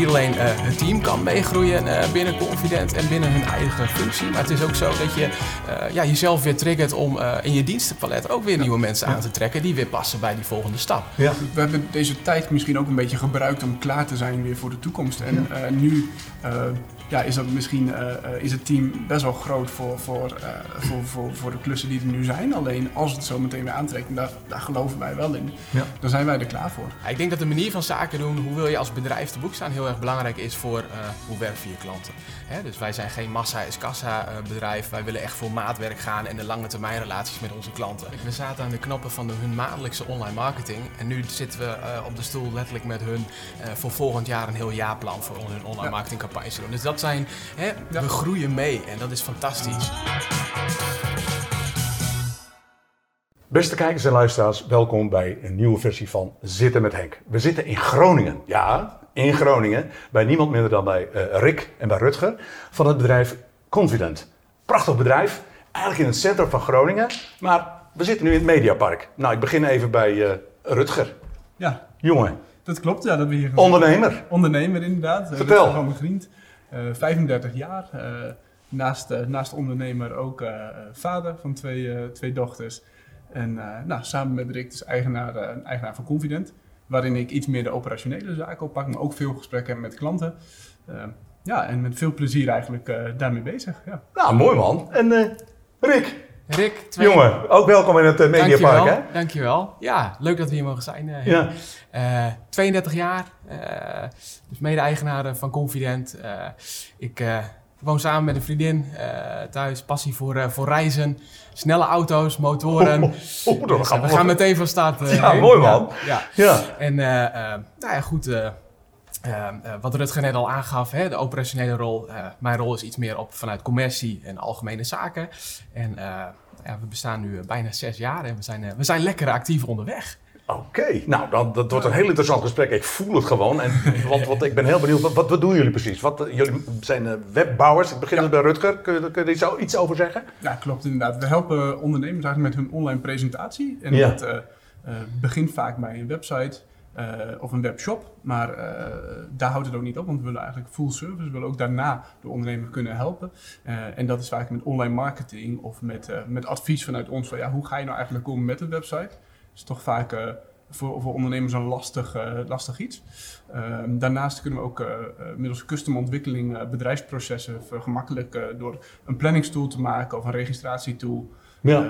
niet alleen eh, het team kan meegroeien uh, binnen Confident en binnen hun eigen functie. Maar het is ook zo dat je uh, ja, jezelf weer triggert om in je dienstenpalet ook weer nieuwe mensen aan te trekken die weer passen bij die volgende stap. Ja. We hebben deze tijd misschien ook een beetje gebruikt om klaar te zijn weer voor de toekomst. En nu ja, is, dat misschien, uh, is het team best wel groot voor, voor, uh, voor, voor, voor de klussen die er nu zijn. Alleen als het zo meteen weer aantrekt, en daar, daar geloven wij wel in, ja. dan zijn wij er klaar voor. ik denk dat de manier van zaken doen, hoe wil je als bedrijf te boek staan, heel erg belangrijk is voor hoe werf je klanten. Hè? Dus wij zijn geen massa is kassa bedrijf. Wij willen echt voor maatwerk gaan en de lange termijn relaties met onze klanten. We zaten aan de knoppen van de, hun maandelijkse online marketing. En nu zitten we op de stoel letterlijk met hun voor volgend jaar een heel jaarplan voor hun online marketingcampagne te doen. Dus dat zijn, hè, we groeien mee en dat is fantastisch. Beste kijkers en luisteraars, welkom bij een nieuwe versie van Zitten met Henk. We zitten in Groningen, ja, in Groningen, bij niemand minder dan bij uh, Rick en bij Rutger van het bedrijf Confident. Prachtig bedrijf, eigenlijk in het centrum van Groningen, maar we zitten nu in het Mediapark. Nou, ik begin even bij uh, Rutger. Ja. Jongen. Dat klopt, ja. Dat we hier Ondernemer. Ondernemer, inderdaad. Vertel. Rutger van mijn vriend. 35 eh, jaar. Eh, naast, eh, naast ondernemer ook vader van twee, twee dochters. En nou, samen met Rick, dus eigenaar, eigenaar van Confident. Waarin ik iets meer de operationele zaken oppak, maar ook veel gesprekken heb met klanten. ja, en met veel plezier eigenlijk daarmee bezig. Ja. Nou, mooi man. En Rick, Rick, twee... Jongen, ook welkom in het uh, Mediapark, Dankjewel, hè? Dankjewel. Ja, leuk dat we hier mogen zijn. Uh, ja. Uh, 32 jaar, dus mede-eigenaar van Confident. ik woon samen met een vriendin thuis, passie voor, voor reizen, snelle auto's, motoren. Oh, oh, dus, we gaan meteen van start. ja, mooi man. Ja, ja. En nou ja, goed... Uh, wat Rutger net al aangaf, hè, de operationele rol. Uh, mijn rol is iets meer op vanuit commercie en algemene zaken. En uh, ja, we bestaan nu bijna zes jaar en we zijn, we zijn lekker actief onderweg. Oké, nou dan, dat wordt een heel interessant gesprek. Ik voel het gewoon. En, want, want ik ben heel benieuwd, wat, wat, doen jullie precies? Wat, jullie zijn webbouwers. Ik begin ja. Dus bij Rutger. Kun je, kun je er iets over zeggen? Ja, klopt inderdaad. We helpen ondernemers eigenlijk met hun online presentatie. En dat begint vaak bij een website. Uh, of een webshop. Maar uh, daar houdt het ook niet op, want we willen eigenlijk full service. We willen ook daarna de ondernemer kunnen helpen. Uh, en dat is vaak met online marketing of met, met advies vanuit ons. Van, ja, hoe ga je nou eigenlijk komen met een website? Dat is toch vaak voor, voor ondernemers een lastig, lastig iets. Ehm, daarnaast kunnen we ook middels custom ontwikkeling bedrijfsprocessen vergemakkelijken door een planningstool te maken of een registratietool. Ja.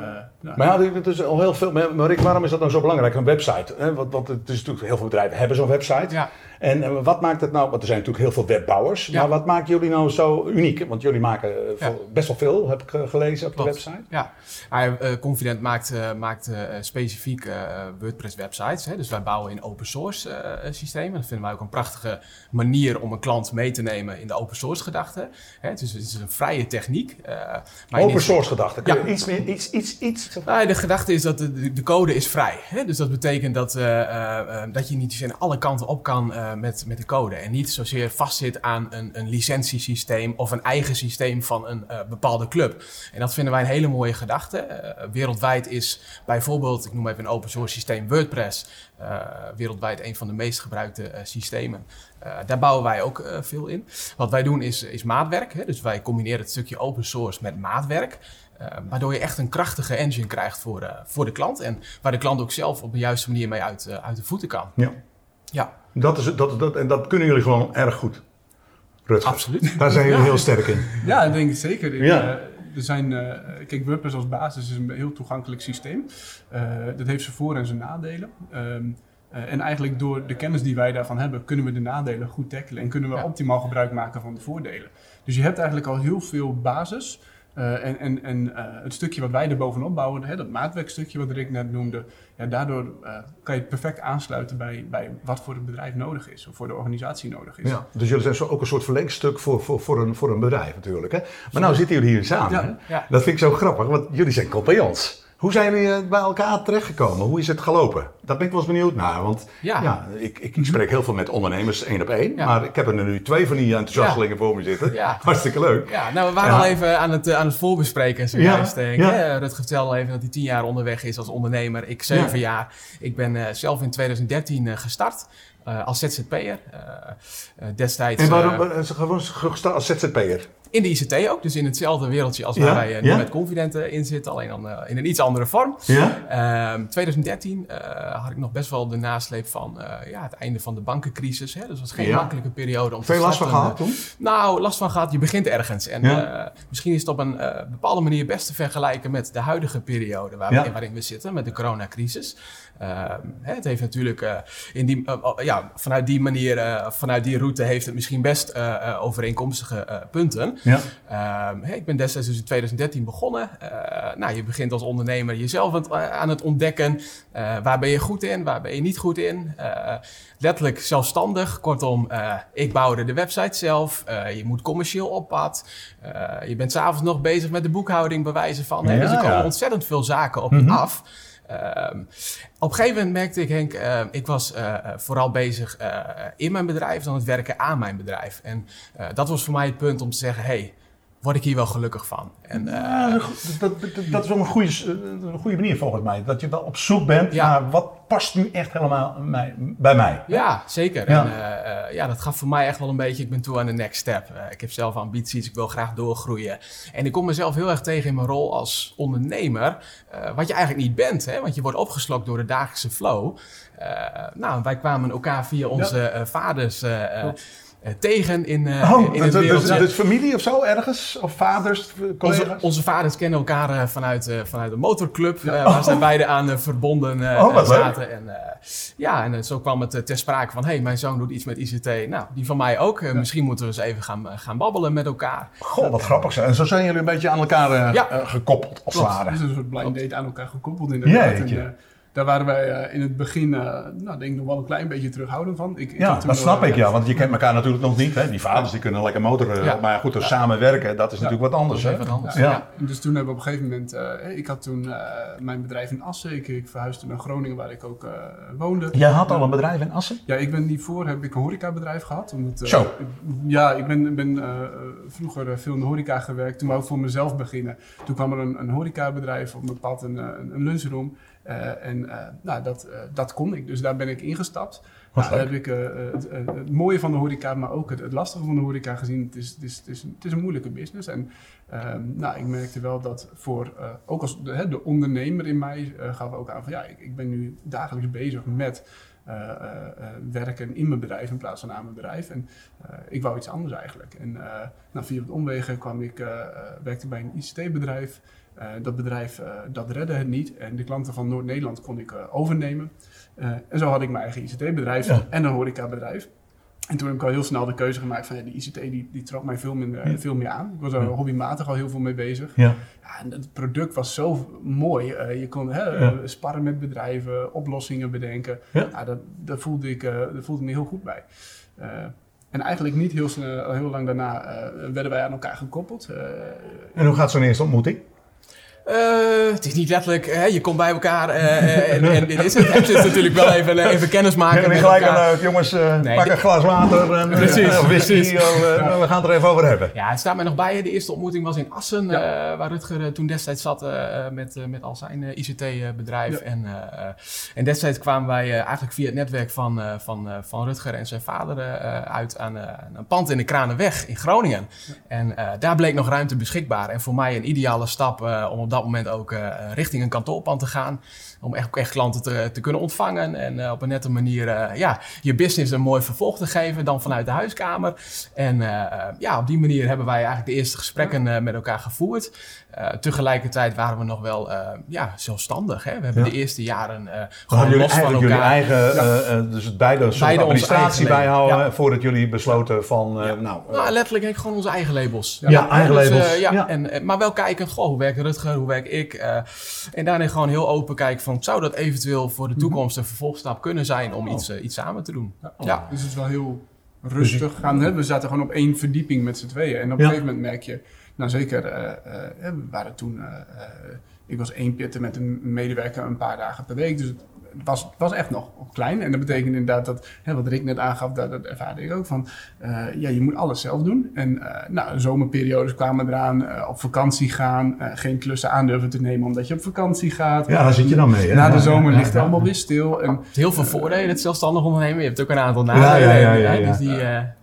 Uh, maar ja, het is al heel veel. Maar Rick, waarom is dat nou zo belangrijk, een website? Hè? Want, want het is natuurlijk heel veel bedrijven hebben zo'n website. Ja. En, en, wat maakt het nou? Want er zijn natuurlijk heel veel webbouwers. Ja. Maar wat maakt jullie nou zo uniek? Want jullie maken eh, best wel veel, heb ik eh, gelezen op de website. Ja, uh, Confident maakt, maakt specifiek WordPress websites. Hè? Dus wij bouwen in open source systemen. Dat vinden wij ook een prachtige manier om een klant mee te nemen in de open source gedachte. Hè? Het, is, het is een vrije techniek. maar open source gedachte. Kun je iets meer iets, iets, iets. Nou, de gedachte is dat de, de code is vrij. Hè? Dus dat betekent dat, dat je niet aan alle kanten op kan uh, met, met de code. En niet zozeer vastzit aan een, een licentiesysteem of een eigen systeem van een bepaalde club. En dat vinden wij een hele mooie gedachte. wereldwijd is bijvoorbeeld, ik noem even een open source systeem, WordPress. wereldwijd een van de meest gebruikte systemen. daar bouwen wij ook veel in. Wat wij doen is, is maatwerk. Hè? Dus wij combineren het stukje open source met maatwerk. Uh, waardoor je echt een krachtige engine krijgt voor, uh, voor de klant. En waar de klant ook zelf op de juiste manier mee uit, uh, uit de voeten kan. Ja. ja. Dat is, dat, dat, en dat kunnen jullie gewoon erg goed. Rutger. Absoluut. Daar zijn jullie heel sterk in. Ja, dat denk ik zeker. Ik, ja. er zijn, kijk, WordPress als basis is een heel toegankelijk systeem. dat heeft zijn voor- en zijn nadelen. Um, en eigenlijk door de kennis die wij daarvan hebben, kunnen we de nadelen goed tackelen en kunnen we ja. optimaal gebruik maken van de voordelen. Dus je hebt eigenlijk al heel veel basis. Uh, en en, en uh, het stukje wat wij er bovenop bouwen, hè, dat maatwerkstukje wat Rick net noemde, ja, daardoor uh, kan je het perfect aansluiten bij, bij wat voor het bedrijf nodig is of voor de organisatie nodig is. Ja, dus jullie zijn zo ook een soort verlengstuk voor, voor, voor, een, voor een bedrijf natuurlijk. Hè? Maar nou zitten jullie hier samen. Ja, ja. Dat vind ik zo grappig, want jullie zijn compagnons. Hoe zijn jullie eh, bij elkaar terechtgekomen? Hoe is het gelopen? Dat ben ik wel eens benieuwd naar. Want ja. ik, ik, ik, spreek heel veel met ondernemers één op één. Maar ik heb er nu twee van die enthousiastelingen voor me zitten. Hartstikke leuk. Ja, nou, we waren al even aan het, eh, aan het voorbespreken zojuist. Ja. Ja. Rutger vertelde al even dat hij tien jaar onderweg is als ondernemer. Ik zeven jaar. Ik ben uh, zelf in 2013 uh, gestart. als ZZP'er. destijds... En waarom gewoon gestart als ZZP'er? In de ICT ook, dus in hetzelfde wereldje als waar wij nu met Confident in zitten, alleen dan in een iets andere vorm. Ja? 2013 ehm, had ik nog best wel de nasleep van ja, het einde van de bankencrisis. Hè? Dus het was geen makkelijke periode om Veel te last van gehad toen? Nou, last van gehad. Je begint ergens. En misschien is het op een bepaalde manier best te vergelijken met de huidige periode waar waarin we zitten, met de coronacrisis. Uh, het heeft natuurlijk uh, in die, uh, ja, vanuit die manier, vanuit die route heeft het misschien best overeenkomstige punten. Ja. Ehm, ik ben destijds dus in 2013 begonnen. nou, je begint als ondernemer jezelf aan het ontdekken. waar ben je goed in, waar ben je niet goed in. letterlijk zelfstandig. Kortom, ik bouwde de website zelf. je moet commercieel op pad. je bent s'avonds nog bezig met de boekhouding bewijzen van. Ja, dus er komen ontzettend veel zaken op je mhm. af. Ehm, op een gegeven moment merkte ik, Henk, uh, ik was uh, vooral bezig in mijn bedrijf dan het werken aan mijn bedrijf. En dat was voor mij het punt om te zeggen, hey, word ik hier wel gelukkig van. En, uh, dat, dat, is wel een goede, een goede manier volgens mij. Dat je wel op zoek bent naar wat past nu echt helemaal bij mij. Ja, zeker. Ja. En, uh, ja, dat gaf voor mij echt wel een beetje, ik ben toe aan de next step. ik heb zelf ambities, ik wil graag doorgroeien. En ik kom mezelf heel erg tegen in mijn rol als ondernemer. wat je eigenlijk niet bent, hè? want je wordt opgeslokt door de dagelijkse flow. nou, wij kwamen elkaar via onze vaders... Eh, tegen in, uh, oh, in het dus, dus, familie of zo ergens? Of vaders, collega's? Onze, onze vaders kennen elkaar uh, vanuit, vanuit een motorclub. Ja. waar zij beide aan verbonden oh, zaten. En, ja, en zo kwam het ter sprake van... hé, hey, mijn zoon doet iets met ICT. Nou, die van mij ook. Misschien moeten we eens even gaan, gaan babbelen met elkaar. Goh, wat grappig. En zo zijn jullie een beetje aan elkaar gekoppeld, als het ware. Dus een soort blind date aan elkaar gekoppeld inderdaad. Ja, daar waren wij uh, in het begin, uh, nou, denk ik nog wel een klein beetje terughoudend van. Ik, ja, dat snap ik, ja. Want je kent elkaar natuurlijk nog niet. Hè? Die vaders die kunnen lekker motoren. Ja. Maar goed, dus samenwerken, dat is natuurlijk wat anders. Hè? Wat anders. Ja. Dus toen hebben we op een gegeven moment... Uh, ik had toen mijn bedrijf in Assen. Ik, ik, verhuisde naar Groningen, waar ik ook woonde. Jij had al een bedrijf in Assen? Ja, ik ben hiervoor heb ik een horecabedrijf gehad. Omdat, Zo? Ik, ja, ik ben, ben vroeger veel in de horeca gewerkt. Toen wou ik voor mezelf beginnen. Toen kwam er een, een horecabedrijf op mijn pad, een, een lunchroom. Uh, en uh, nou, dat, uh, dat kon ik, dus daar ben ik ingestapt. Nou, heb ik het, het, mooie van de horeca, maar ook het, het, lastige van de horeca gezien. Het is, het is, het is, het is een moeilijke business. En ehm, nou, ik merkte wel dat voor, ook als de, de, ondernemer in mij, gaf ook aan van ja, ik, ik ben nu dagelijks bezig met werken in mijn bedrijf in plaats van aan mijn bedrijf. En ik wou iets anders eigenlijk. En nou, via het omwegen kwam ik, werkte bij een ICT-bedrijf. Dat bedrijf dat redde het niet en de klanten van Noord-Nederland kon ik overnemen. en zo had ik mijn eigen ICT-bedrijf en een horecabedrijf. En toen heb ik al heel snel de keuze gemaakt van ja, die ICT die, die trok mij veel, minder, veel meer aan. Ik was er hobbymatig al heel veel mee bezig. Ja. ja en het product was zo mooi. je kon hè, sparren met bedrijven, oplossingen bedenken. Ja. dat, daar, voelde ik, daar voelde ik me heel goed bij. En eigenlijk niet heel, snel, heel lang daarna werden wij aan elkaar gekoppeld. en hoe gaat zo'n eerste ontmoeting? Uh, het is niet letterlijk, hè, je komt bij elkaar uh, en, en, dit is het. Het is natuurlijk wel even, even kennis maken. En gelijk aan jongens, nee, pak een glas water en precies, whisky. we gaan het er even over hebben. Ja, het staat mij nog bij. De eerste ontmoeting was in Assen, ja. waar Rutger toen destijds zat met, met al zijn ICT-bedrijf. Ja. En, en destijds kwamen wij eigenlijk via het netwerk van, van, van Rutger en zijn vader uit aan een pand in de Kranenweg in Groningen. En daar bleek nog ruimte beschikbaar. En voor mij een ideale stap om op dat moment ook uh, richting een kantoorpand te gaan. Om echt, echt klanten te, te kunnen ontvangen. En uh, op een nette manier uh, ja, je business een mooi vervolg te geven. Dan vanuit de huiskamer. En ja, op die manier hebben wij eigenlijk de eerste gesprekken met elkaar gevoerd. tegelijkertijd waren we nog wel ja, zelfstandig. Hè? We hebben de eerste jaren gewoon los van elkaar. jullie eigen, dus beide, beide administratie bijhouden. Voordat jullie besloten van, nou... nou... letterlijk gewoon onze eigen labels. Ja, eigen dus, labels. ja, En, maar wel kijken, goh, hoe werkt Rutger, hoe werk ik? en daarin gewoon heel open kijken van zou dat eventueel voor de mhm. toekomst een vervolgstap kunnen zijn om oh. iets, uh, iets samen te doen. Ja, ja. Dus het is wel heel rustig gaan. Hè? We zaten gewoon op één verdieping met z'n tweeën. En op een gegeven moment merk je, nou zeker, uh, uh, we waren toen, ik was één pitten met een medewerker een paar dagen per week. Dus het was, het was echt nog klein. En dat betekent inderdaad dat, hè, wat Rick net aangaf, dat, dat ervaarde ik ook van, eh, ja, je moet alles zelf doen. En uh, nou, zomerperiodes kwamen eraan, uh, op vakantie gaan, geen klussen aandurven te nemen omdat je op vakantie gaat. Ja, daar zit je dan mee. Hè? Na de zomer ligt het allemaal weer stil. En, heel veel voordelen, het zelfstandig ondernemen. Je hebt ook een aantal nadelen. Ja, ja, ja, Dus die,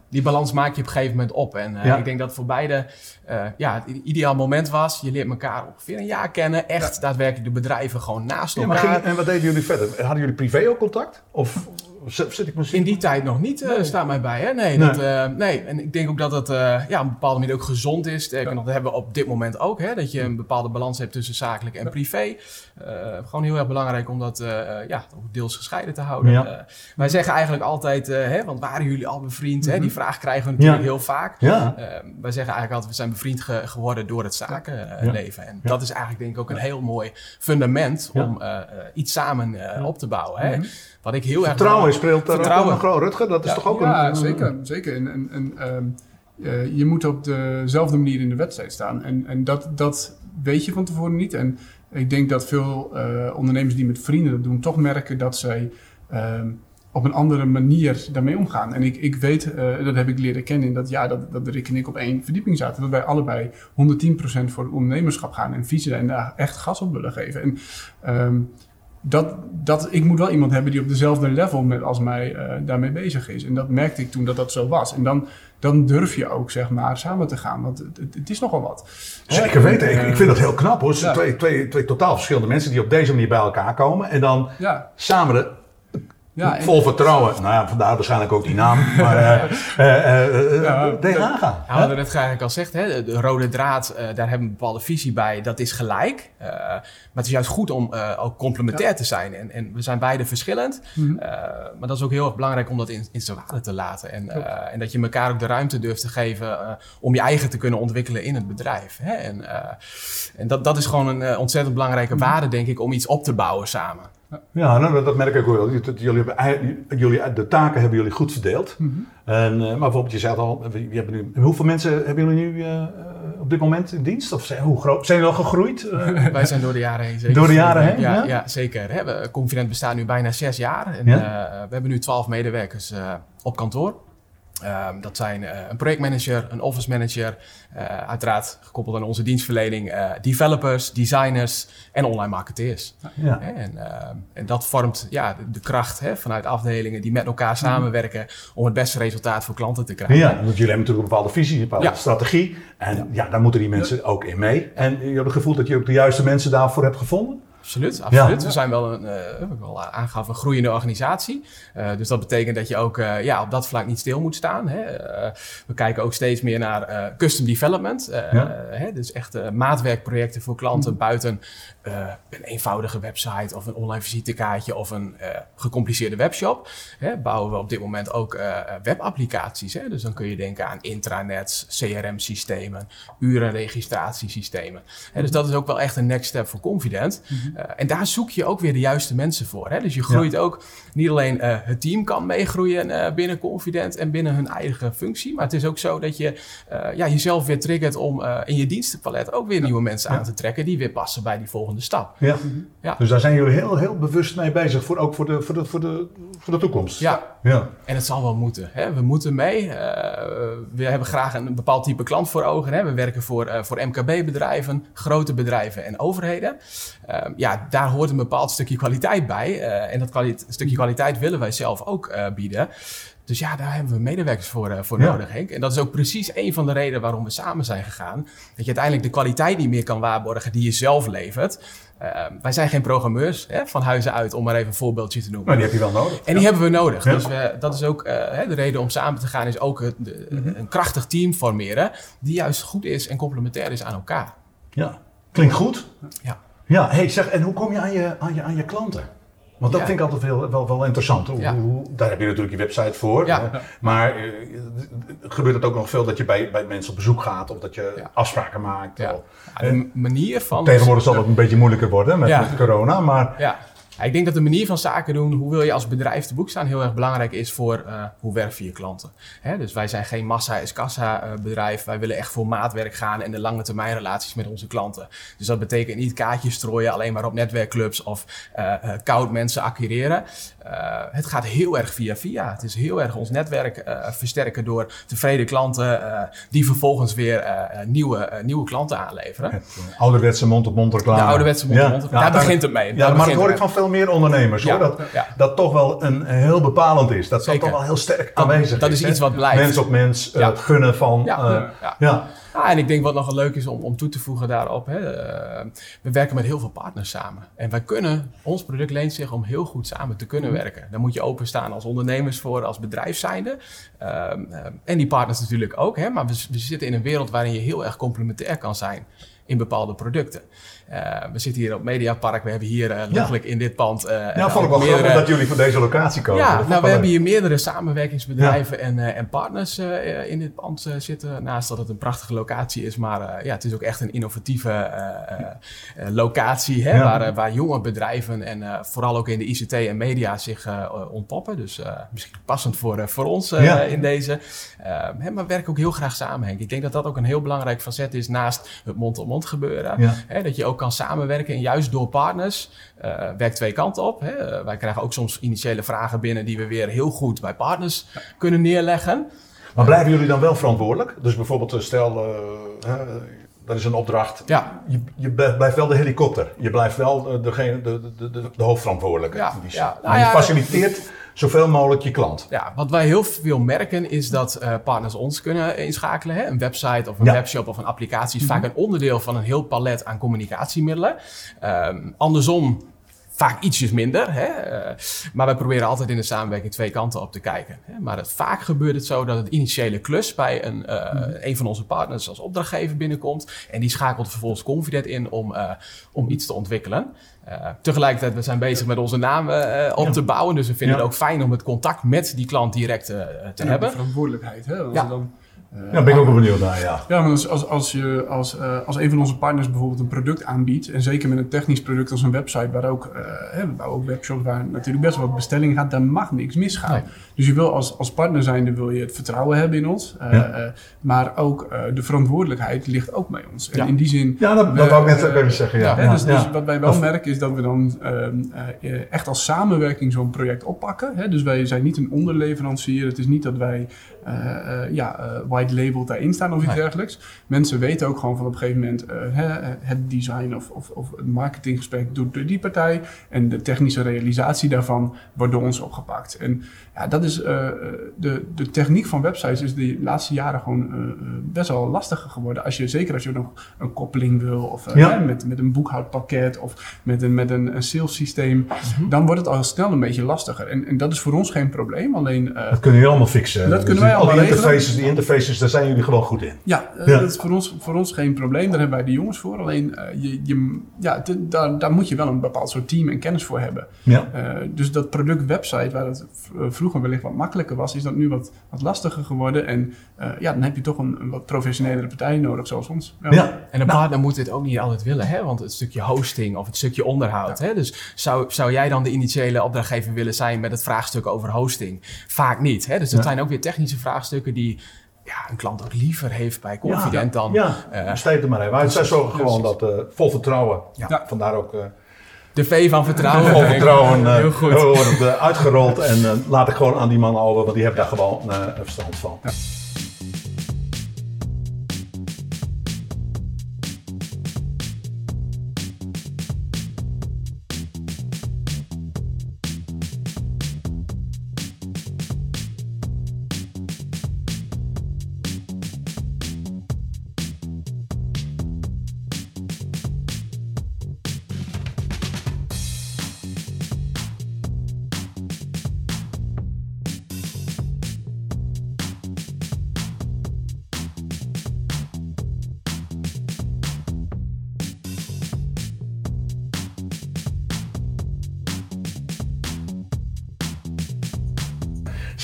die balans maak je op een gegeven moment op. En uh, ik denk dat voor beide uh, ja, het ideaal moment was. Je leert elkaar ongeveer een jaar kennen. Echt daadwerkelijk de bedrijven gewoon naast elkaar. Ja, maar en wat deden jullie verder? Hadden jullie privé ook contact? Of Zit ik In die tijd nog niet, uh, staat mij bij. Hè? Nee, nee. Dat, uh, nee, en ik denk ook dat het uh, ja, op een bepaalde manier ook gezond is. Ja. Dat hebben we op dit moment ook. Hè? Dat je een bepaalde balans hebt tussen zakelijk en privé. gewoon heel erg belangrijk om dat ja, deels gescheiden te houden. Ja. wij zeggen eigenlijk altijd, hè, want waren jullie al bevriend? Mm -hmm. hè? Die vraag krijgen we natuurlijk heel vaak. Ja. wij zeggen eigenlijk altijd, we zijn bevriend ge geworden door het zakenleven. En dat is eigenlijk denk ik ook een heel mooi fundament om iets samen op te bouwen. Hè? Mhm. Wat ik heel Vertrouwen erg... speelt daar Vertrouwen. ook nog Rutger, dat is toch ook ja, een... zeker. zeker. En, en, en um, uh, je moet op dezelfde manier in de wedstrijd staan. En, en dat, dat weet je van tevoren niet. En ik denk dat veel uh, ondernemers die met vrienden dat doen... toch merken dat zij... Um, op een andere manier daarmee omgaan. En ik, ik weet, uh, dat heb ik leren kennen in dat jaar dat, dat Rick en ik op één verdieping zaten. Dat wij allebei 110% voor het ondernemerschap gaan en visie en daar echt gas op willen geven. En um, dat, dat, ik moet wel iemand hebben die op dezelfde level met, als mij uh, daarmee bezig is. En dat merkte ik toen dat dat zo was. En dan, dan durf je ook zeg maar samen te gaan, want het, het is nogal wat. Zeker weten, ik, ik vind dat heel knap hoor. Ja. Twee, twee, twee totaal verschillende mensen die op deze manier bij elkaar komen en dan ja. samen de, ja, Vol vertrouwen. Nou ja, vandaar waarschijnlijk ook die naam. Maar uh, uh, ja, tegenaan gaan. Ja, wat net eigenlijk al zegt, hè, de rode draad, daar hebben we een bepaalde visie bij. Dat is gelijk. maar het is juist goed om ook complementair te zijn. En, en, we zijn beide verschillend. Mm -hmm. maar dat is ook heel erg belangrijk om dat in, in zijn waarde te laten. En, en dat je elkaar ook de ruimte durft te geven om je eigen te kunnen ontwikkelen in het bedrijf. Hè? En, en dat, dat is gewoon een ontzettend belangrijke mhm. waarde, denk ik, om iets op te bouwen samen. Ja, nou, dat merk ik ook wel. Jullie hebben, jullie, de taken hebben jullie goed verdeeld. Mm -hmm. en, uh, maar bijvoorbeeld, je zei al, we hebben nu, hoeveel mensen hebben jullie nu uh, op dit moment in dienst? Of zijn, hoe groot, zijn jullie al gegroeid? Wij zijn door de jaren heen zeker. Door de jaren heen? Ja, ja? ja zeker. Hè. Confident bestaat nu bijna zes jaar. En, ja? we hebben nu twaalf medewerkers op kantoor. Um, dat zijn uh, een projectmanager, een office manager, uh, uiteraard gekoppeld aan onze dienstverlening, uh, developers, designers en online marketeers. Ja. En, en, dat vormt ja, de, de kracht hè, vanuit afdelingen die met elkaar mhm. samenwerken om het beste resultaat voor klanten te krijgen. Ja, want jullie hebben natuurlijk een bepaalde visie, een bepaalde ja. strategie. En ja. ja. daar moeten die mensen ook in mee. En je hebt het gevoel dat je ook de juiste mensen daarvoor hebt gevonden? Absoluut, absoluut. We zijn wel een, uh, wel aangaf, een groeiende organisatie. Uh, dus dat betekent dat je ook uh, ja, op dat vlak niet stil moet staan. Hè. we kijken ook steeds meer naar custom development. Ja. Hè, dus echt maatwerkprojecten voor klanten mm. Buiten een eenvoudige website of een online visitekaartje of een gecompliceerde webshop. Hè, bouwen we op dit moment ook webapplicaties. Hè. Dus dan kun je denken aan intranets, CRM-systemen, urenregistratiesystemen. Hè, dus dat is ook wel echt een next step voor Confident. Mm -hmm. Uh, en daar zoek je ook weer de juiste mensen voor. Hè? Dus je groeit ja. ook niet alleen het team kan meegroeien binnen Confident en binnen hun eigen functie. Maar het is ook zo dat je ja, jezelf weer triggert om in je dienstenpalet ook weer ja. nieuwe mensen aan te trekken die weer passen bij die volgende stap. Ja. ja. Dus daar zijn jullie heel, heel bewust mee bezig, voor, ook voor de, voor, de, voor, de, voor de toekomst. Ja. ja. En het zal wel moeten. Hè? We moeten mee. we hebben graag een bepaald type klant voor ogen. Hè? We werken voor, voor MKB-bedrijven, grote bedrijven en overheden. Ehm, ja, daar hoort een bepaald stukje kwaliteit bij. Uh, en dat stukje kwaliteit willen wij zelf ook bieden. Dus ja, daar hebben we medewerkers voor, uh, voor ja. nodig, Henk. En dat is ook precies een van de redenen waarom we samen zijn gegaan. Dat je uiteindelijk de kwaliteit niet meer kan waarborgen die je zelf levert. Ehm, wij zijn geen programmeurs hè, van huizen uit, om maar even een voorbeeldje te noemen. Maar die heb je wel nodig. En die hebben we nodig. Ja. Dus we, dat is ook de reden om samen te gaan, is ook het, de, mm -hmm. een krachtig team formeren. Die juist goed is en complementair is aan elkaar. Ja, klinkt goed. Ja. Ja, hey, zeg, en hoe kom je aan je, aan je, aan je klanten? Want dat ja. vind ik altijd veel, wel, wel interessant. Hoe, ja. hoe, daar heb je natuurlijk je website voor. Ja. Maar uh, gebeurt het ook nog veel dat je bij, bij mensen op bezoek gaat of dat je afspraken maakt? Ja. Of, de manier van. Tegenwoordig zal het een beetje moeilijker worden met, met corona. Maar ja. Ik denk dat de manier van zaken doen, hoe wil je als bedrijf te boek staan, heel erg belangrijk is voor uh, hoe werf je klanten. Hè? Dus wij zijn geen massa is kassa uh, bedrijf. Wij willen echt voor maatwerk gaan en de lange termijn relaties met onze klanten. Dus dat betekent niet kaartjes strooien alleen maar op netwerkclubs of uh, koud mensen acquireren. het gaat heel erg via via. Het is heel erg ons netwerk versterken door tevreden klanten die vervolgens weer nieuwe, nieuwe klanten aanleveren. Het, ouderwetse mond-op-mond reclame. De ouderwetse mond-op-mond reclame. Ja, daar begint het mee. Ja, maar dat hoor ik van veel meer ondernemers hoor. Dat, dat toch wel een, heel bepalend is. Dat dat toch wel heel sterk aanwezig is. Dat is iets wat blijft. Mens op mens, gunnen van. Ja. Ja. en ik denk wat nog leuk is om, om toe te voegen daarop. Hè, uh, we werken met heel veel partners samen. En wij kunnen, ons product leent zich om heel goed samen te kunnen. Werken. Daar moet je openstaan als ondernemers voor, als bedrijf zijnde. Ehm, en die partners natuurlijk ook. Hè, maar we zitten in een wereld waarin je heel erg complementair kan zijn in bepaalde producten. Uh, we zitten hier op Mediapark. We hebben hier uh, letterlijk in dit pand. Ja, vond ik wel meerdere... dat jullie voor deze locatie komen. Ja, nou, we hebben hier meerdere samenwerkingsbedrijven en, en partners in dit pand zitten. Naast dat het een prachtige locatie is, maar ja, het is ook echt een innovatieve locatie. Hè, waar, waar jonge bedrijven en vooral ook in de ICT en media zich ontpoppen. Dus misschien passend voor, voor ons in deze. hè, maar we werken ook heel graag samen, Henk. Ik denk dat dat ook een heel belangrijk facet is naast het mond-op-mond gebeuren. Hè, dat je ook kan samenwerken. En juist door partners uh, werkt twee kanten op. Hè. wij krijgen ook soms initiële vragen binnen die we weer heel goed bij partners kunnen neerleggen. Maar blijven jullie dan wel verantwoordelijk? Dus bijvoorbeeld, eh, stel, uh, dat is een opdracht. Ja. Je, je, blijft wel de helikopter. Je blijft wel degene, de, de, de, de hoofdverantwoordelijke. Ja. ja. Nou, maar je faciliteert zoveel mogelijk je klant. Ja, wat wij heel veel merken is dat uh, partners ons kunnen inschakelen. Hè? Een website of een webshop of een applicatie is vaak mhm. een onderdeel van een heel palet aan communicatiemiddelen. Um, andersom vaak ietsjes minder. Hè? Uh, maar wij proberen altijd in de samenwerking twee kanten op te kijken. Hè? Maar het, vaak gebeurt het zo dat het initiële klus bij een, uh, mm. een van onze partners als opdrachtgever binnenkomt. En die schakelt vervolgens Confident in om, uh, om iets te ontwikkelen. tegelijkertijd, we zijn bezig met onze naam op te bouwen. Dus we vinden het ook fijn om het contact met die klant direct te ja, hebben. verantwoordelijkheid. Hè? Als ja. dan ja, ben ik ook wel benieuwd naar, ja. Ja, maar als, als, als, je, als, uh, als een van onze partners bijvoorbeeld een product aanbiedt, en zeker met een technisch product als een website, waar ook, uh, waar ook webshops waar natuurlijk best wel wat bestellingen gaat, daar mag niks misgaan. Nee. Dus je wil als, als partner zijnde wil je het vertrouwen hebben in ons, ja. maar ook de verantwoordelijkheid ligt ook bij ons. En ja. in die zin... Ja, dat, dat wou ik net even zeggen, ja. ja dus, dus wat wij wel merken is dat we dan echt als samenwerking zo'n project oppakken. Hè? Dus wij zijn niet een onderleverancier, het is niet dat wij ja, white label daarin staan of iets dergelijks. Mensen weten ook gewoon van op een gegeven moment uh, het design of, of, of het marketinggesprek doet door die partij. En de technische realisatie daarvan wordt door ons opgepakt. En ja, dat is uh, de, de techniek van websites is de laatste jaren gewoon uh, best wel lastiger geworden. Als je, zeker als je nog een koppeling wil, of ja. met, met een boekhoudpakket of met een, met een, een sales systeem, mhm. dan wordt het al snel een beetje lastiger. En, en dat is voor ons geen probleem. Alleen, dat kunnen jullie allemaal fixen. Dat kunnen wij allemaal die interfaces, die interfaces, daar zijn jullie gewoon goed in. Ja, ja. dat is voor ons, voor ons geen probleem. Daar hebben wij de jongens voor. Alleen, je, je, ja, daar, daar moet je wel een bepaald soort team en kennis voor hebben. Ja. dus dat product website, waar het vroeger wellicht wat makkelijker was, is dat nu wat, wat lastiger geworden. En uh, ja, dan heb je toch een, een wat professionelere partij nodig, zoals ons. Ja. ja. En een nou. partner moet dit ook niet altijd willen, hè? want het stukje hosting of het stukje onderhoud. Hè? Dus zou, zou jij dan de initiële opdrachtgever willen zijn met het vraagstuk over hosting? Vaak niet. Hè? Dus dat zijn ook weer technische vraagstukken die ja, een klant ook liever heeft bij Confident dan... Ja, uh, besteed er maar even uit. Zij zorgen gewoon dat uh, vol vertrouwen, ja. vandaar ook... Uh, de V van vertrouwen. Vol vertrouwen. Uh, Heel goed. wordt uitgerold en laat ik gewoon aan die mannen over, want die hebben daar gewoon verstand van.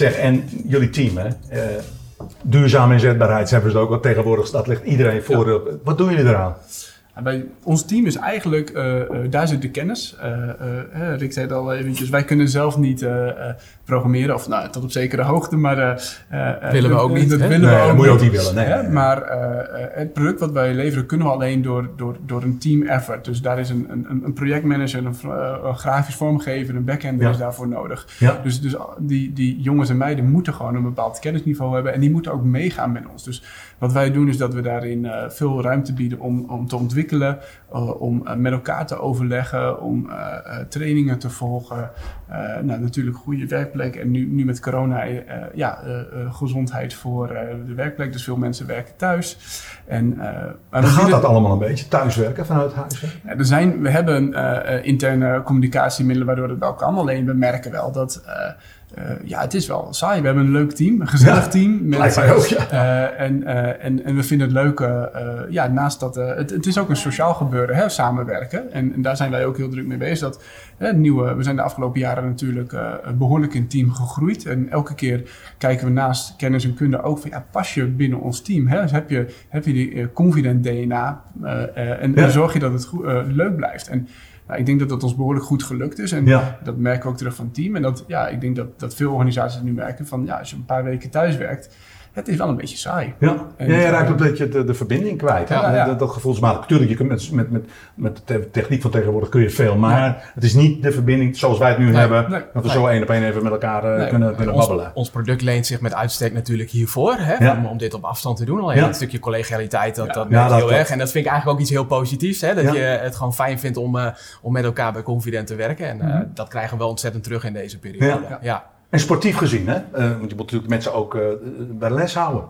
Zeg, en jullie team, hè? Uh, duurzame inzetbaarheid hebben ze ook. Want tegenwoordig dat ligt iedereen voor. Wat doen jullie eraan? Bij ons team is eigenlijk, uh, uh, daar zit de kennis. Uh, Rick zei het al eventjes, wij kunnen zelf niet programmeren, of nou, tot op zekere hoogte, maar... willen we ook niet. Dat willen we ook dat moet je ook niet willen. Nee, nee, Maar het product wat wij leveren kunnen we alleen door, door, door een team effort. Dus daar is een, een, een projectmanager, een, een grafisch vormgever, een backender is daarvoor nodig. Ja. Dus, dus die, die jongens en meiden moeten gewoon een bepaald kennisniveau hebben en die moeten ook meegaan met ons. Dus wat wij doen is dat we daarin veel ruimte bieden om, om te ontwikkelen uh, om uh, met elkaar te overleggen, om uh, trainingen te volgen. nou, natuurlijk goede werkplek en nu, nu met corona, ja, gezondheid voor de werkplek. Dus veel mensen werken thuis. En, maar gaat dat allemaal een beetje, thuiswerken vanuit huis? Ja, er zijn, we hebben interne communicatiemiddelen waardoor het wel kan. Alleen we merken wel dat uh, ja, het is wel saai. We hebben een leuk team, een gezellig team. Met, mij ook, ja. Uh, en, uh, en, en we vinden het leuk, ja, naast dat, het, het is ook een sociaal gebeuren, hè, samenwerken. En, en, daar zijn wij ook heel druk mee bezig. Dat, nieuwe, we zijn de afgelopen jaren natuurlijk behoorlijk in team gegroeid. En elke keer kijken we naast kennis en kunde ook van, ja, pas je binnen ons team? Hè? Dus heb je, heb je die confident DNA en, en, zorg je dat het goed, leuk blijft. En nou, ik denk dat dat ons behoorlijk goed gelukt is. En dat merken we ook terug van het team. En dat, ja, ik denk dat, dat veel organisaties nu merken van ja, als je een paar weken thuis werkt, het is wel een beetje saai. Ja, en, ja je raakt een beetje de, de verbinding kwijt. Ja, Dat, dat gevoelsmatig. Natuurlijk, je kunt met, met, met, met de techniek van tegenwoordig kun je veel, maar het is niet de verbinding zoals wij het nu hebben. dat we zo één op één even met elkaar uh, kunnen, kunnen ons, babbelen. Ons product leent zich met uitstek natuurlijk hiervoor. Hè, om, om, dit op afstand te doen. Alleen een stukje collegialiteit, dat, dat merk heel erg. En dat vind ik eigenlijk ook iets heel positiefs. Hè, dat je het gewoon fijn vindt om, uh, om met elkaar bij Confident te werken. En uh, dat krijgen we wel ontzettend terug in deze periode. ja. En sportief gezien, hè? Uh, want je moet natuurlijk mensen ook uh, bij les houden.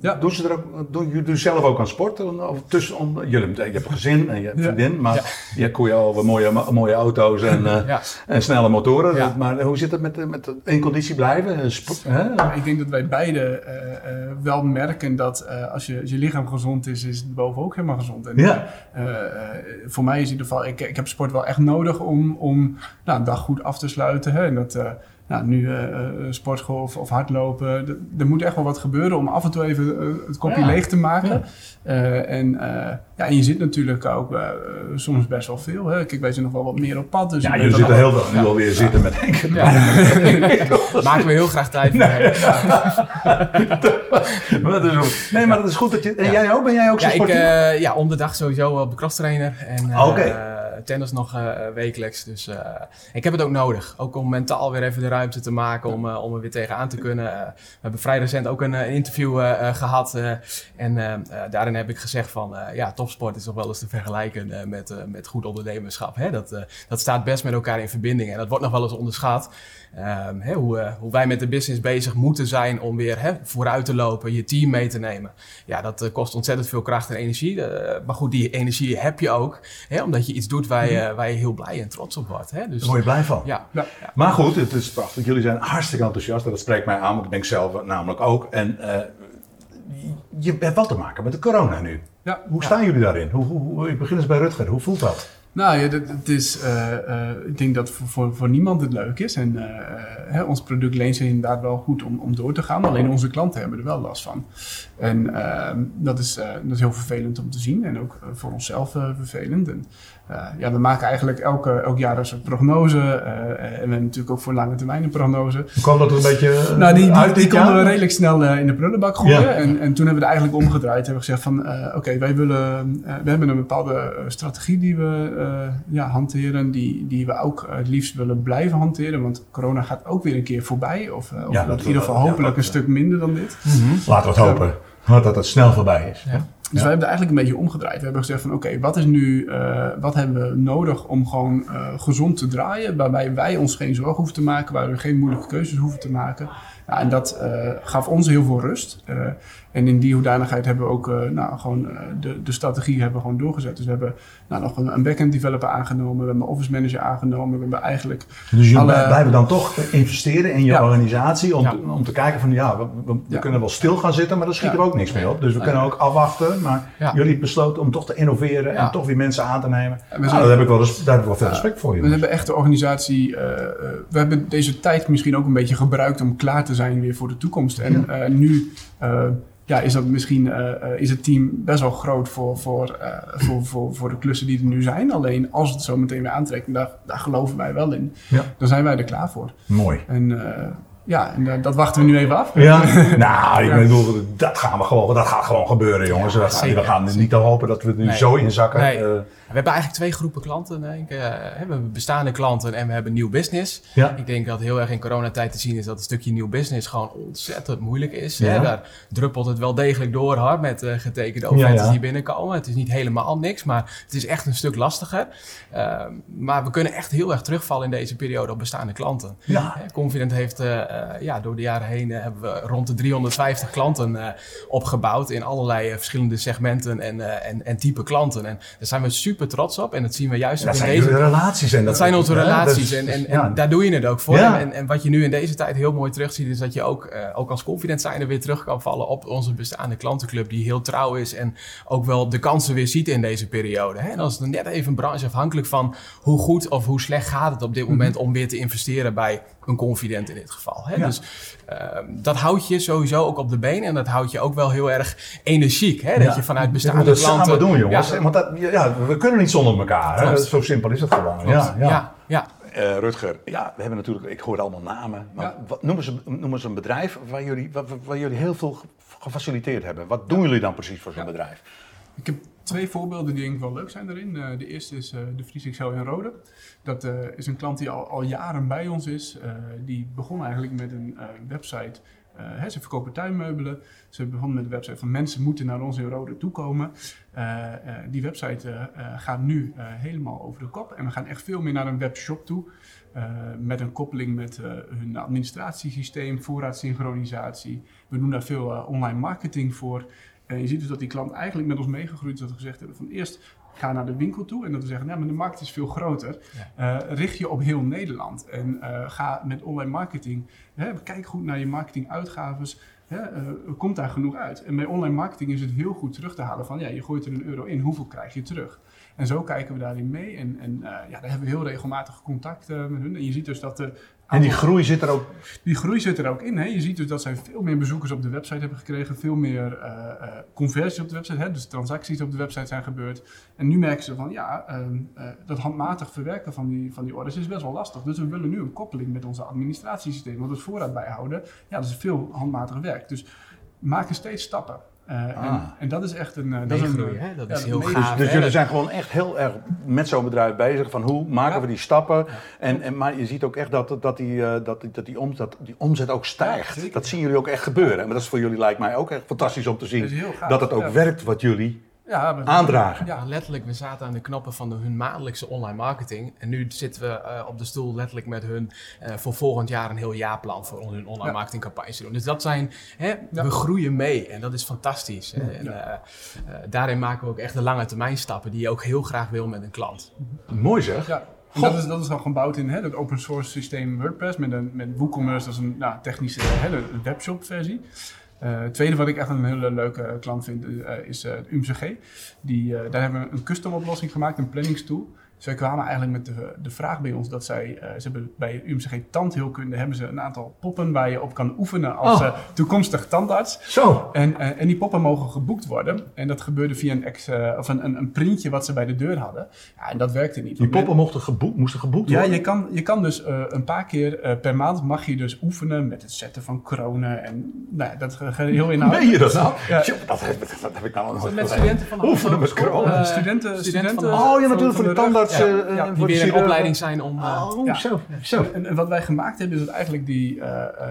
Ja. Doen ze er ook, doen jullie zelf ook aan sport? Of tussen, om, jullie, je hebt een gezin en je hebt vriendin, maar ja. je koeien over mooie, mooie auto's en, uh, en snelle motoren. Maar hoe zit het met, met in conditie blijven? Sport, hè? Ik denk dat wij beide wel merken dat als je, je lichaam gezond is, is het boven ook helemaal gezond. En, ja. voor mij is in ieder geval, ik, ik heb sport wel echt nodig om, om nou, een dag goed af te sluiten. Hè? En dat nou, nu uh, sportschool of, of hardlopen. Er moet echt wel wat gebeuren om af en toe even het kopje leeg te maken. en, ja, en je zit natuurlijk ook soms best wel veel. Hè. Kijk, wij zijn nog wel wat meer op pad. Dus ja, jullie zitten heel veel nu alweer zitten met Henk. Ja. Maken we heel graag tijd voor. Nee. maar dat is nee, maar dat is goed dat je... En jij ook? Ben jij ook zo sportief? Ik, ja, om de dag sowieso op de crosstrainer. En, Oké tennis nog uh, wekelijks. Dus ik heb het ook nodig. Ook om mentaal weer even de ruimte te maken om, om er weer tegenaan te kunnen. we hebben vrij recent ook een interview gehad. en daarin heb ik gezegd van ja, topsport is toch wel eens te vergelijken met, met goed ondernemerschap. Hè? Dat, dat staat best met elkaar in verbinding. En dat wordt nog wel eens onderschat. Um, hè, hoe, uh, hoe, wij met de business bezig moeten zijn om weer vooruit te lopen, je team mee te nemen. Ja, dat uh, kost ontzettend veel kracht en energie. Uh, maar goed, die energie heb je ook, omdat je iets doet waar je, mhm. waar je heel blij en trots op wordt. Dus, Daar word je blij van. Ja, ja. Maar goed, het is prachtig. Jullie zijn hartstikke enthousiast. Dat spreekt mij aan, want ik denk zelf namelijk ook. En je hebt wel te maken met de corona nu. Ja. Hoe staan jullie daarin? Hoe, hoe, hoe, ik begin eens bij Rutger. Hoe voelt dat? Nou ja, het is, uh, uh, ik denk dat voor, voor, niemand het leuk is. En uh, hè, ons product leent zich inderdaad wel goed om, om door te gaan. Alleen onze klanten hebben er wel last van. En ehm, dat, is, dat is heel vervelend om te zien. En ook voor onszelf vervelend. En, ja, we maken eigenlijk elke, elk jaar een prognose. en we hebben natuurlijk ook voor lange termijn een prognose. Kwam dat een beetje Nou, die, die, die konden we redelijk snel in de prullenbak gooien. En, en toen hebben we het eigenlijk omgedraaid. Hebben we gezegd van, oké, wij willen... we hebben een bepaalde strategie die we ja, hanteren, die, die we ook het liefst willen blijven hanteren. Want corona gaat ook weer een keer voorbij. Of, in ieder geval hopelijk een stuk minder dan dit. Mm -hmm. Laten we het hopen. dat het snel voorbij is. Ja. Dus wij hebben het eigenlijk een beetje omgedraaid. We hebben gezegd van oké, wat is nu, uh, wat hebben we nodig om gewoon gezond te draaien, waarbij wij ons geen zorgen hoeven te maken, waar we geen moeilijke keuzes hoeven te maken. Ja, en dat gaf ons heel veel rust. En in die hoedanigheid hebben we ook uh, nou, gewoon uh, de, de strategie hebben we gewoon doorgezet. Dus we hebben nou, nog een, een backend developer aangenomen, we hebben een office manager aangenomen. We hebben eigenlijk. Dus jullie alle... blijven dan toch investeren in je ja. organisatie om, ja. te, om te kijken van ja, we, we, we kunnen wel stil gaan zitten, maar daar schiet er ook niks mee op. Dus we kunnen ook afwachten. Maar jullie besloten om toch te innoveren en toch weer mensen aan te nemen. Nou, zijn, daar heb ik wel, daar heb ik wel veel respect voor. We hebben echt de organisatie. Uh, we hebben deze tijd misschien ook een beetje gebruikt om klaar te zijn weer voor de toekomst. En nu ja, is dat misschien is het team best wel groot voor, voor, voor, voor, voor de klussen die er nu zijn. Alleen als het zo meteen weer aantrekt, en daar, daar geloven wij wel in, ja. dan zijn wij er klaar voor. Mooi. En ja, en dat wachten we nu even af. Ja, nou, ik bedoel, dat, gaan we gewoon, dat gaat gewoon gebeuren, jongens. Ja, we, gaan, we gaan niet hopen dat we het nu nee. zo inzakken. Nee. We hebben eigenlijk twee groepen klanten. Denk ik. Uh, we hebben bestaande klanten en we hebben nieuw business. Ja. Ik denk dat heel erg in coronatijd te zien is dat een stukje nieuw business gewoon ontzettend moeilijk is. Ja. Hè? Daar druppelt het wel degelijk door hoor, met uh, getekende offertes die binnenkomen. Het is niet helemaal niks, maar het is echt een stuk lastiger. Uh, maar we kunnen echt heel erg terugvallen in deze periode op bestaande klanten. Confident heeft ja, door de jaren heen hebben we rond de 350 klanten opgebouwd in allerlei verschillende segmenten en, en, en type klanten. En daar zijn we super trots op. En dat zien we juist dat in deze... relaties. En dat, zijn onze relaties. en, en, en daar doe je het ook voor. En, en wat je nu in deze tijd heel mooi terugziet, is dat je ook, uh, ook als confident zijnde weer terug kan vallen op onze bestaande klantenclub, die heel trouw is en ook wel de kansen weer ziet in deze periode. Hè? En dan is het net even brancheafhankelijk van hoe goed of hoe slecht gaat het op dit moment mhm. om weer te investeren bij een confident in dit geval. Hè? Dus uh, dat houdt je sowieso ook op de been en dat houdt je ook wel heel erg energiek. Hè? Dat je vanuit bestaande dat klanten... samen doen jongens. Want dat, ja, we kunnen niet zonder elkaar. Hè? Zo simpel is het gewoon. Ja, ja. ja. Uh, Rutger, ja, we hebben natuurlijk, ik hoor allemaal namen. Maar wat, noem, eens, noem eens een bedrijf waar jullie, waar, waar jullie heel veel gefaciliteerd hebben. Wat doen jullie dan precies voor zo'n bedrijf? Ik heb twee voorbeelden die denk ik wel leuk zijn daarin. Uh, de eerste is uh, de Fries Excel in Rode. Dat uh, is een klant die al, al jaren bij ons is. die begon eigenlijk met een website. Hè, ze verkopen tuinmeubelen. Ze begonnen met een website van mensen moeten naar ons in Rode toekomen. die website gaat nu helemaal over de kop. En we gaan echt veel meer naar een webshop toe. met een koppeling met hun administratiesysteem, voorraadsynchronisatie. We doen daar veel online marketing voor. En je ziet dus dat die klant eigenlijk met ons meegegroeid is. Dat we gezegd hebben van eerst ga naar de winkel toe. En dat we zeggen, nou, maar de markt is veel groter. Uh, richt je op heel Nederland. En uh, ga met online marketing. Hè, kijk goed naar je marketinguitgaves. Hè, uh, komt daar genoeg uit? En bij online marketing is het heel goed terug te halen van... ja, je gooit er een euro in, hoeveel krijg je terug? En zo kijken we daarin mee. En, en ja, daar hebben we heel regelmatig contact met hun. En je ziet dus dat er en die groei zit er ook... Die groei zit er ook in. Hè? Je ziet dus dat zij veel meer bezoekers op de website hebben gekregen. Veel meer uh, conversies op de website. Hè? Dus transacties op de website zijn gebeurd. En nu merken ze van ja, uh, dat handmatig verwerken van die, van die orders is best wel lastig. Dus we willen nu een koppeling met onze administratiesysteem. Want het voorraad bijhouden, ja, dat is veel handmatig werk. Dus maken steeds stappen. Uh, ah. en, en, dat is echt een... Uh, dat is, een, hè? Dat is heel gaaf. Dus, dus jullie zijn gewoon echt heel erg met zo'n bedrijf bezig van hoe maken we die stappen. En, en, maar je ziet ook echt dat, dat, die, uh, dat, dat die, omzet, die omzet ook stijgt. dat zien jullie ook echt gebeuren. Maar dat is voor jullie lijkt mij ook echt fantastisch om te zien. Dat, het ook werkt wat jullie ja, aandragen. Ja, letterlijk. We zaten aan de knoppen van de, hun maandelijkse online marketing. En nu zitten we uh, op de stoel letterlijk met hun uh, voor volgend jaar een heel jaarplan voor hun online ja. marketingcampagnes te doen. Dus dat zijn, hè, we groeien mee en dat is fantastisch. En, uh, daarin maken we ook echt de lange termijn stappen die je ook heel graag wil met een klant. Mooi zeg. Ja. En dat is, dat is al gebouwd in hè, het open source systeem WordPress met, een, met WooCommerce, dat is een nou, technische hè, webshop versie. Uh, het tweede wat ik echt een hele leuke klant vind uh, is uh, UMCG. Die, daar hebben we een custom oplossing gemaakt, een planningstool. Zij kwamen eigenlijk met de, de vraag bij ons dat zij, uh, ze hebben bij UMCG tandheelkunde hebben ze een aantal poppen waar je op kan oefenen als oh. uh, toekomstig tandarts. Zo. En, uh, en die poppen mogen geboekt worden. En dat gebeurde via een, ex, of een, een, een, printje wat ze bij de deur hadden. Ja, en dat werkte niet. Die poppen mochten geboekt, moesten geboekt worden? Ja, je kan, je kan dus een paar keer per maand mag je dus oefenen met het zetten van kronen. En nou ja, dat heel inhoudelijk. Nee, je dat nou? Ja. dat, dat, heb ik nou nog Met studenten van Oefenen met kronen? studenten, studenten, oh ja, natuurlijk voor de tandarts ja, uh, ja, die weer een opleiding zijn om... Oh, zo, zo. En, en, wat wij gemaakt hebben is dat eigenlijk die, uh,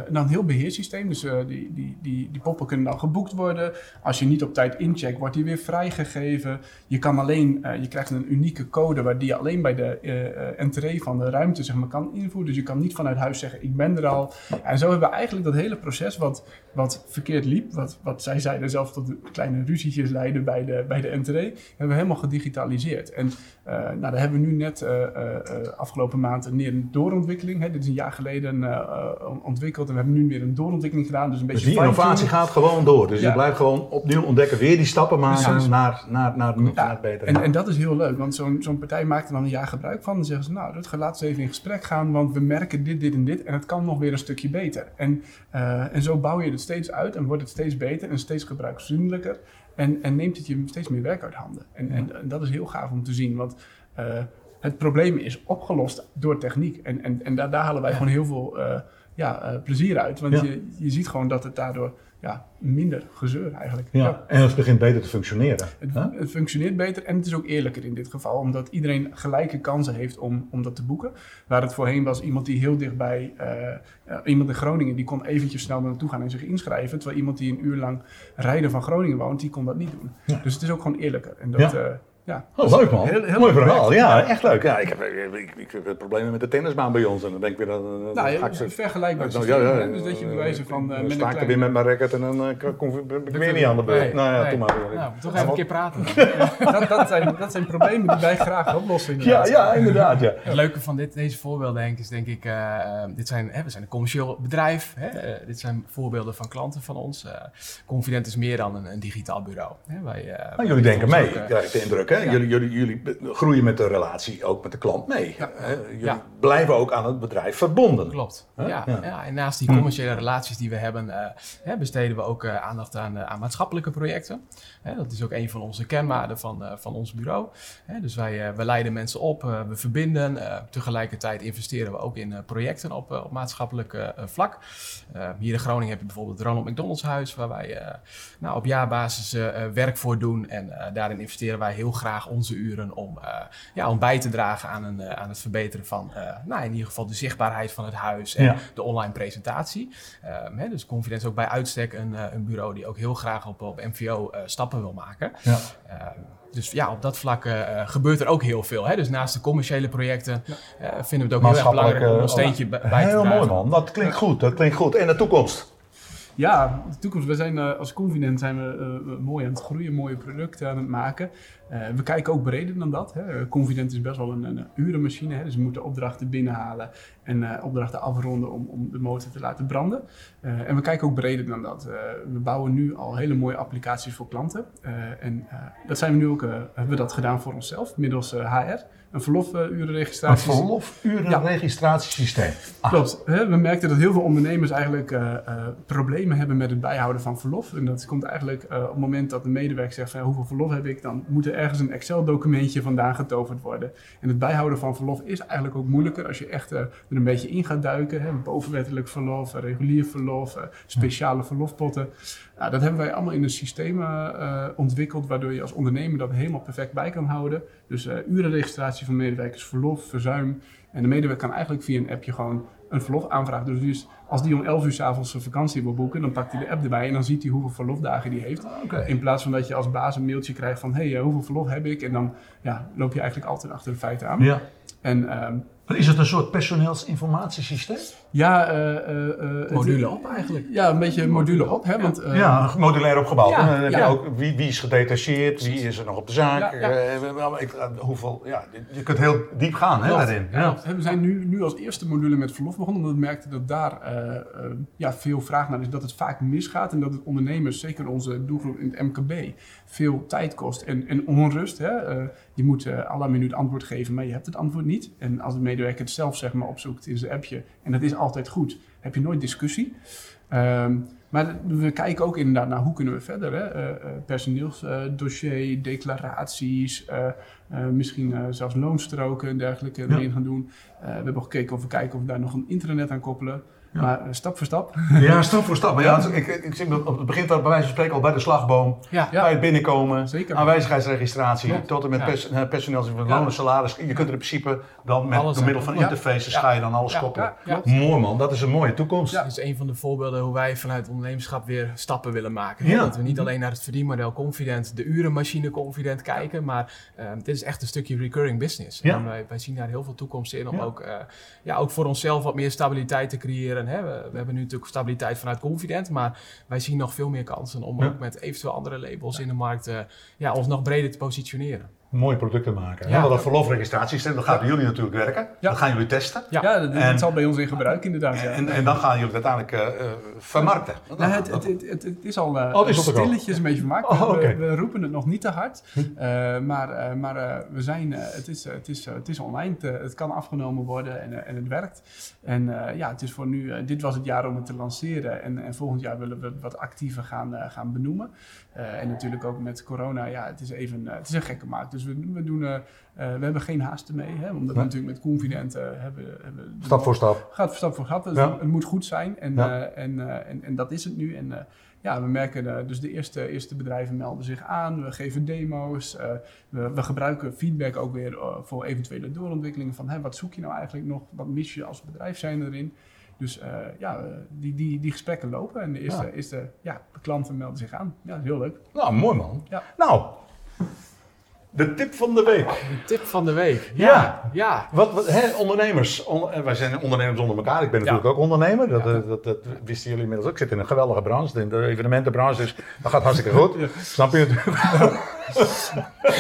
nou een heel beheersysteem, dus die, die, die, die poppen kunnen dan geboekt worden. Als je niet op tijd incheckt, wordt die weer vrijgegeven. Je kan alleen, je krijgt een unieke code waar die je alleen bij de entree van de ruimte zeg maar, kan invoeren. Dus je kan niet vanuit huis zeggen, ik ben er al. En zo hebben we eigenlijk dat hele proces wat, wat verkeerd liep, wat, wat zij zeiden zelfs tot kleine ruzietjes leiden bij de, bij de entree, hebben we helemaal gedigitaliseerd. En nou, daar hebben hebben we nu net afgelopen maand een, een doorontwikkeling. Hè, dit is een jaar geleden ontwikkeld en we hebben nu weer een doorontwikkeling gedaan. Dus, een beetje dus die innovatie gaat gewoon door. Dus je blijft gewoon opnieuw ontdekken, weer die stappen maken naar, naar, naar, naar het betere. En, en dat is heel leuk, want zo'n zo'n partij maakt er dan een jaar gebruik van. Dan zeggen ze, nou, dat laten we even in gesprek gaan, want we merken dit, dit en dit. En het kan nog weer een stukje beter. En, en zo bouw je het steeds uit en wordt het steeds beter en steeds gebruiksvriendelijker. En, en neemt het je steeds meer werk uit handen. En, en, dat is heel gaaf om te zien, want het probleem is opgelost door techniek. En, en, en daar, daar halen wij gewoon heel veel uh, ja, uh, plezier uit. Want je, je ziet gewoon dat het daardoor ja, minder gezeur eigenlijk. Ja, en het begint beter te functioneren. Het, het, functioneert beter en het is ook eerlijker in dit geval, omdat iedereen gelijke kansen heeft om, om dat te boeken. Waar het voorheen was iemand die heel dichtbij, uh, iemand in Groningen, die kon eventjes snel naartoe gaan en zich inschrijven. Terwijl iemand die een uur lang rijden van Groningen woont, die kon dat niet doen. Dus het is ook gewoon eerlijker. En dat, ja. Ja. Oh, leuk man. Heel, heel Mooi verhaal. Ja, echt leuk. Ja, ik, heb, ik, ik, heb problemen met de tennisbaan bij ons. En dan denk ik weer dat... Nou, ja, vergelijkbaar ja, ja, Dus dat je bewijzen van... Uh, dan sta ik er weer met mijn racket en dan uh, kom ik weer niet aan de beurt. nou ja, nee. maar. Nou, toch even een keer praten. dat, dat, zijn, dat zijn problemen die wij graag oplossen. Ja, ja, inderdaad. Ja. Het leuke van dit, deze voorbeelden, Henk, is denk ik... Uh, dit zijn, hè, we zijn een commercieel bedrijf. Hè, dit zijn voorbeelden van klanten van ons. Confident is meer dan een, een digitaal bureau. Hè, wij, nou, jullie denken mee, krijg ik de indruk. Hè? Jullie, jullie, jullie groeien met de relatie ook met de klant mee. Ja. Jullie blijven ook aan het bedrijf verbonden. Klopt. Ja. Ja. en naast die commerciële relaties die we hebben, uh, besteden we ook uh, aandacht aan, uh, aan, maatschappelijke projecten. dat is ook een van onze kenmerken van, van ons bureau. dus wij, we leiden mensen op, we verbinden. tegelijkertijd investeren we ook in projecten op, op maatschappelijk vlak. hier in Groningen heb je bijvoorbeeld het Ronald McDonald's Huis, waar wij nou, op jaarbasis werk voor doen. En daarin investeren wij heel graag onze uren om, uh, ja, om bij te dragen aan, een, uh, aan het verbeteren van uh, nou, in ieder geval de zichtbaarheid van het huis en ja. de online presentatie. Ehm, hè, dus Confidence ook bij uitstek een, een bureau die ook heel graag op, op MVO stappen wil maken. Ja. Ehm, dus ja, op dat vlak uh, gebeurt er ook heel veel. Hè? Dus naast de commerciële projecten uh, vinden we het ook heel erg belangrijk om een steentje bij te dragen. Heel mooi man, dat klinkt goed. Dat klinkt goed. En de toekomst? Ja, de toekomst. We zijn uh, als Confident zijn we mooi aan het groeien, mooie producten aan het maken. Uh, we kijken ook breder dan dat. Hè. Is best wel een, een urenmachine, hè. dus we moeten opdrachten binnenhalen en uh, opdrachten afronden om, om de motor te laten branden. Uh, en we kijken ook breder dan dat. we bouwen nu al hele mooie applicaties voor klanten. en dat zijn we nu ook, hebben we dat gedaan voor onszelf, middels HR een verlofurenregistratie. Een verlofurenregistratiesysteem. Ja. Klopt. We merkten dat heel veel ondernemers eigenlijk uh, uh, problemen hebben met het bijhouden van verlof. En dat komt eigenlijk uh, op het moment dat de medewerker zegt van hoeveel verlof heb ik, dan moet er ergens een Excel-documentje vandaan getoverd worden. En het bijhouden van verlof is eigenlijk ook moeilijker als je echt er een beetje in gaat duiken. Hè? Bovenwettelijk verlof, regulier verlof, speciale verlofpotten. Nou, dat hebben wij allemaal in een systeem ontwikkeld, waardoor je als ondernemer dat helemaal perfect bij kan houden. Dus urenregistratie van medewerkers, verlof, verzuim. En de medewerker kan eigenlijk via een appje gewoon een verlof aanvragen. Dus als die om 11 uur s'avonds zijn vakantie wil boeken, dan pakt hij de app erbij en dan ziet hij hoeveel verlofdagen die heeft. In plaats van dat je als baas een mailtje krijgt van hé, hey, hoeveel verlof heb ik? En dan ja, loop je eigenlijk altijd achter de feiten aan. Ja. En, um, is het een soort personeelsinformatiesysteem? Ja, uh, uh, module op eigenlijk. Ja, een beetje module op. Hè, want, ja, modulair opgebouwd. Ja, dan heb je ook wie, wie, is gedetacheerd, wie is er nog op de zaak. hoeveel, ja, je kunt heel diep gaan hè, daarin. Ja. We zijn nu, nu als eerste module met verlof begonnen, omdat we merkten dat daar ja, veel vraag naar is. Dat het vaak misgaat en dat het ondernemers, zeker onze doelgroep in het MKB, veel tijd kost en, en onrust. Hè. je moet uh, alle minuut antwoord geven, maar je hebt het antwoord niet. En als de medewerker het zelf zeg maar, opzoekt in zijn appje, en dat is altijd goed, heb je nooit discussie. Um, maar we kijken ook inderdaad naar hoe kunnen we verder. Hè? Uh, personeelsdossier, declaraties, misschien zelfs loonstroken en dergelijke erin gaan doen. we hebben gekeken of we kijken of we daar nog een internet aan koppelen. Maar eh, stap voor stap. Ja, stap voor stap. Maar ja, ik, ik, zie dat het begint bij wijze van spreken al bij de slagboom. Ja. Bij het binnenkomen. Zeker. Aanwijzigheidsregistratie. Tot en met pers, eh, personeel, lonen, salaris. Je kunt er in principe dan met door middel van interfaces ga je dan alles koppelen. Mooi man, dat is een mooie toekomst. Dat is een van de voorbeelden hoe wij vanuit ondernemerschap weer stappen willen maken. Dat we niet alleen naar het verdienmodel Confident, de urenmachine Confident kijken. Maar uh, dit is echt een stukje recurring business. En wij, wij, zien daar heel veel toekomst in om ook, uh, ja, ook voor onszelf wat meer stabiliteit te creëren Hè? We, we, hebben nu natuurlijk stabiliteit vanuit Confident, maar wij zien nog veel meer kansen om ook met eventueel andere labels in de markt uh, ja, ons nog breder te positioneren. Mooie producten maken. Ja, dat verlofregistratiesysteem, dat gaat bij jullie natuurlijk werken. Ja. Dat gaan jullie testen. Ja, ja dat, En- zal bij ons in gebruik inderdaad. Ja. En, en dan gaan jullie het uiteindelijk eh, vermarkten. Nou, het, het, het, is al eh, Oh, is stilletjes een beetje vermaakt. Oh, We- we, roepen het nog niet te hard. Eh, maar maar we zijn, het, is, het, is, het is online. te- het kan afgenomen worden en, en het werkt. En ja, het is voor nu, dit was het jaar om het te lanceren. En, en volgend jaar willen we het wat actiever gaan, gaan benoemen. Eh, en natuurlijk ook met corona, ja, het is even, eh, het is een gekke maak. Dus we, we, doen, eh, we hebben geen haast ermee. Hè, omdat we natuurlijk met Confident hebben, hebben Stap voor stap. gaat stap voor stap. Dus het moet goed zijn. En, en, en, en dat is het nu. En ja, we merken eh, dus de eerste, eerste bedrijven melden zich aan. We geven demo's. we, we gebruiken feedback ook weer voor eventuele doorontwikkelingen. Van hè, wat zoek je nou eigenlijk nog? Wat mis je als bedrijf zijn erin? Dus eh, ja, eh, die, die, die gesprekken lopen. En de eerste, Ja. eerste ja, de klanten melden zich aan. Ja, dat is heel leuk. Nou, mooi man. Ja. Nou, de tip van de week. De tip van de week. Ja. Ja, ja. Wat, wat hè, ondernemers, on- eh, wij zijn ondernemers onder elkaar. Ik ben natuurlijk ook ondernemer. Dat, dat, dat wisten jullie inmiddels ook. Ik zit in een geweldige branche, in de evenementenbranche. Dus dat gaat hartstikke goed. Snap je natuurlijk?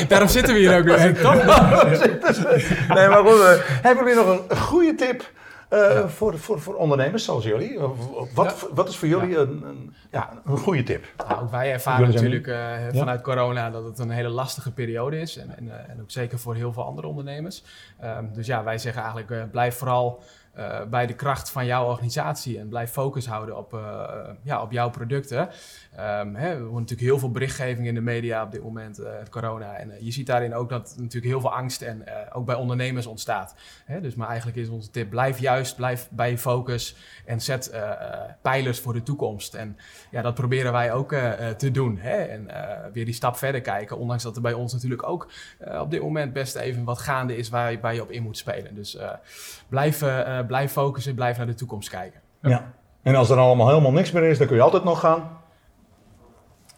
Daarom zitten we hier ook weer. Nee, maar goed. hebben jullie nog een goede tip eh, voor, voor, voor ondernemers zoals jullie? Of Wat, wat is voor jullie een, een, ja, een goede tip? Nou, ook wij ervaren natuurlijk eh, vanuit corona dat het een hele lastige periode is. En, en, eh, en ook zeker voor heel veel andere ondernemers. Ehm, dus ja, wij zeggen eigenlijk, eh, blijf vooral eh, bij de kracht van jouw organisatie. En blijf focus houden op, eh, ja, op jouw producten. Ehm, hè, er wordt natuurlijk heel veel berichtgeving in de media op dit moment, het corona. En eh, je ziet daarin ook dat natuurlijk heel veel angst en eh, ook bij ondernemers ontstaat. Hè, dus maar eigenlijk is onze tip, blijf juist, blijf bij je focus en zet pijlers voor de toekomst. En ja, dat proberen wij ook te doen. Hè? En weer die stap verder kijken. Ondanks dat er bij ons natuurlijk ook op dit moment best even wat gaande is waar, je- waar je op in moet spelen. Dus blijf, blijf focussen, blijf naar de toekomst kijken. Ja. En als er allemaal helemaal niks meer is, dan kun je altijd nog gaan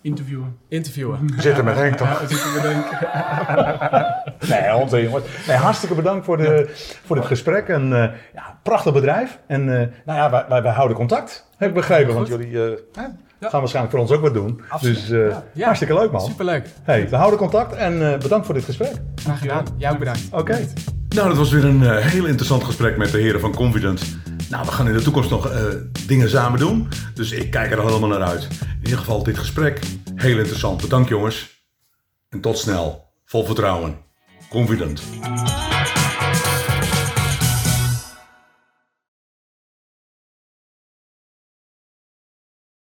Interviewen. Interviewen. zitten met Henk toch? Zitten. Nee, onzin jongens. Nee, hartstikke bedankt voor, de, voor dit gesprek. En eh, ja, prachtig bedrijf. En eh, nou ja, wij, wij, wij houden contact. Heb ik begrepen, want jullie eh, hè, Ja. gaan waarschijnlijk voor ons ook wat doen. Absoluut. Dus eh, Ja. hartstikke leuk man. Superleuk. Hey, we houden contact en eh, bedankt voor dit gesprek. Graag gedaan. Jij ook bedankt. Oké. Nou, dat was weer een eh, heel interessant gesprek met de heren van Confident. Nou, we gaan in de toekomst nog eh, dingen samen doen. Dus ik kijk er helemaal naar uit. In ieder geval dit gesprek, heel interessant. Bedankt jongens. En tot snel. Vol vertrouwen. Confident.